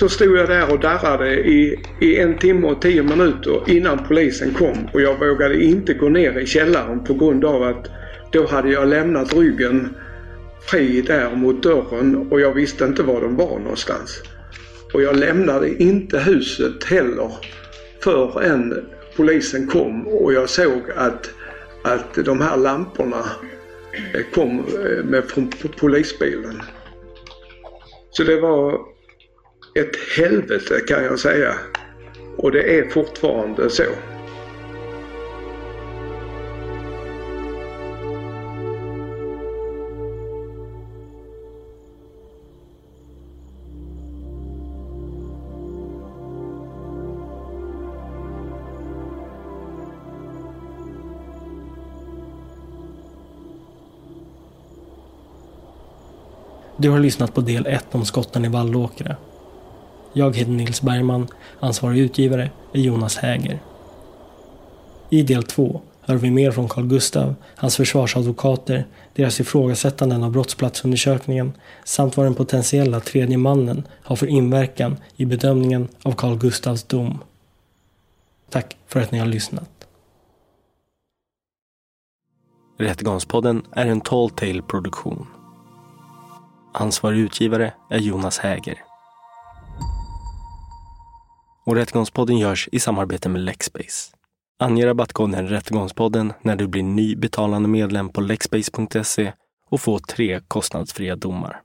så stod jag där och darrade i, i en timme och tio minuter innan polisen kom och jag vågade inte gå ner i källaren på grund av att då hade jag lämnat ryggen fri där mot dörren och jag visste inte var de var någonstans. Och jag lämnade inte huset heller förrän polisen kom och jag såg att, att de här lamporna eh, kom eh, med från polisbilen. Så det var ett helvete kan jag säga. Och det är fortfarande så. Du har lyssnat på del 1 om skotten i Vallåkra. Jag heter Nils Bergman, ansvarig utgivare är Jonas Häger. I del 2 hör vi mer från Carl Gustav, hans försvarsadvokater, deras ifrågasättanden av brottsplatsundersökningen samt vad den potentiella tredje mannen har för inverkan i bedömningen av Carl Gustavs dom. Tack för att ni har lyssnat. Rättegångspodden är en Tall Tale produktion. Ansvarig utgivare är Jonas Häger. Och Rättegångspodden görs i samarbete med Lexbase. Ange rabattkoden Rättegångspodden när du blir ny betalande medlem på lexbase.se och få tre kostnadsfria domar.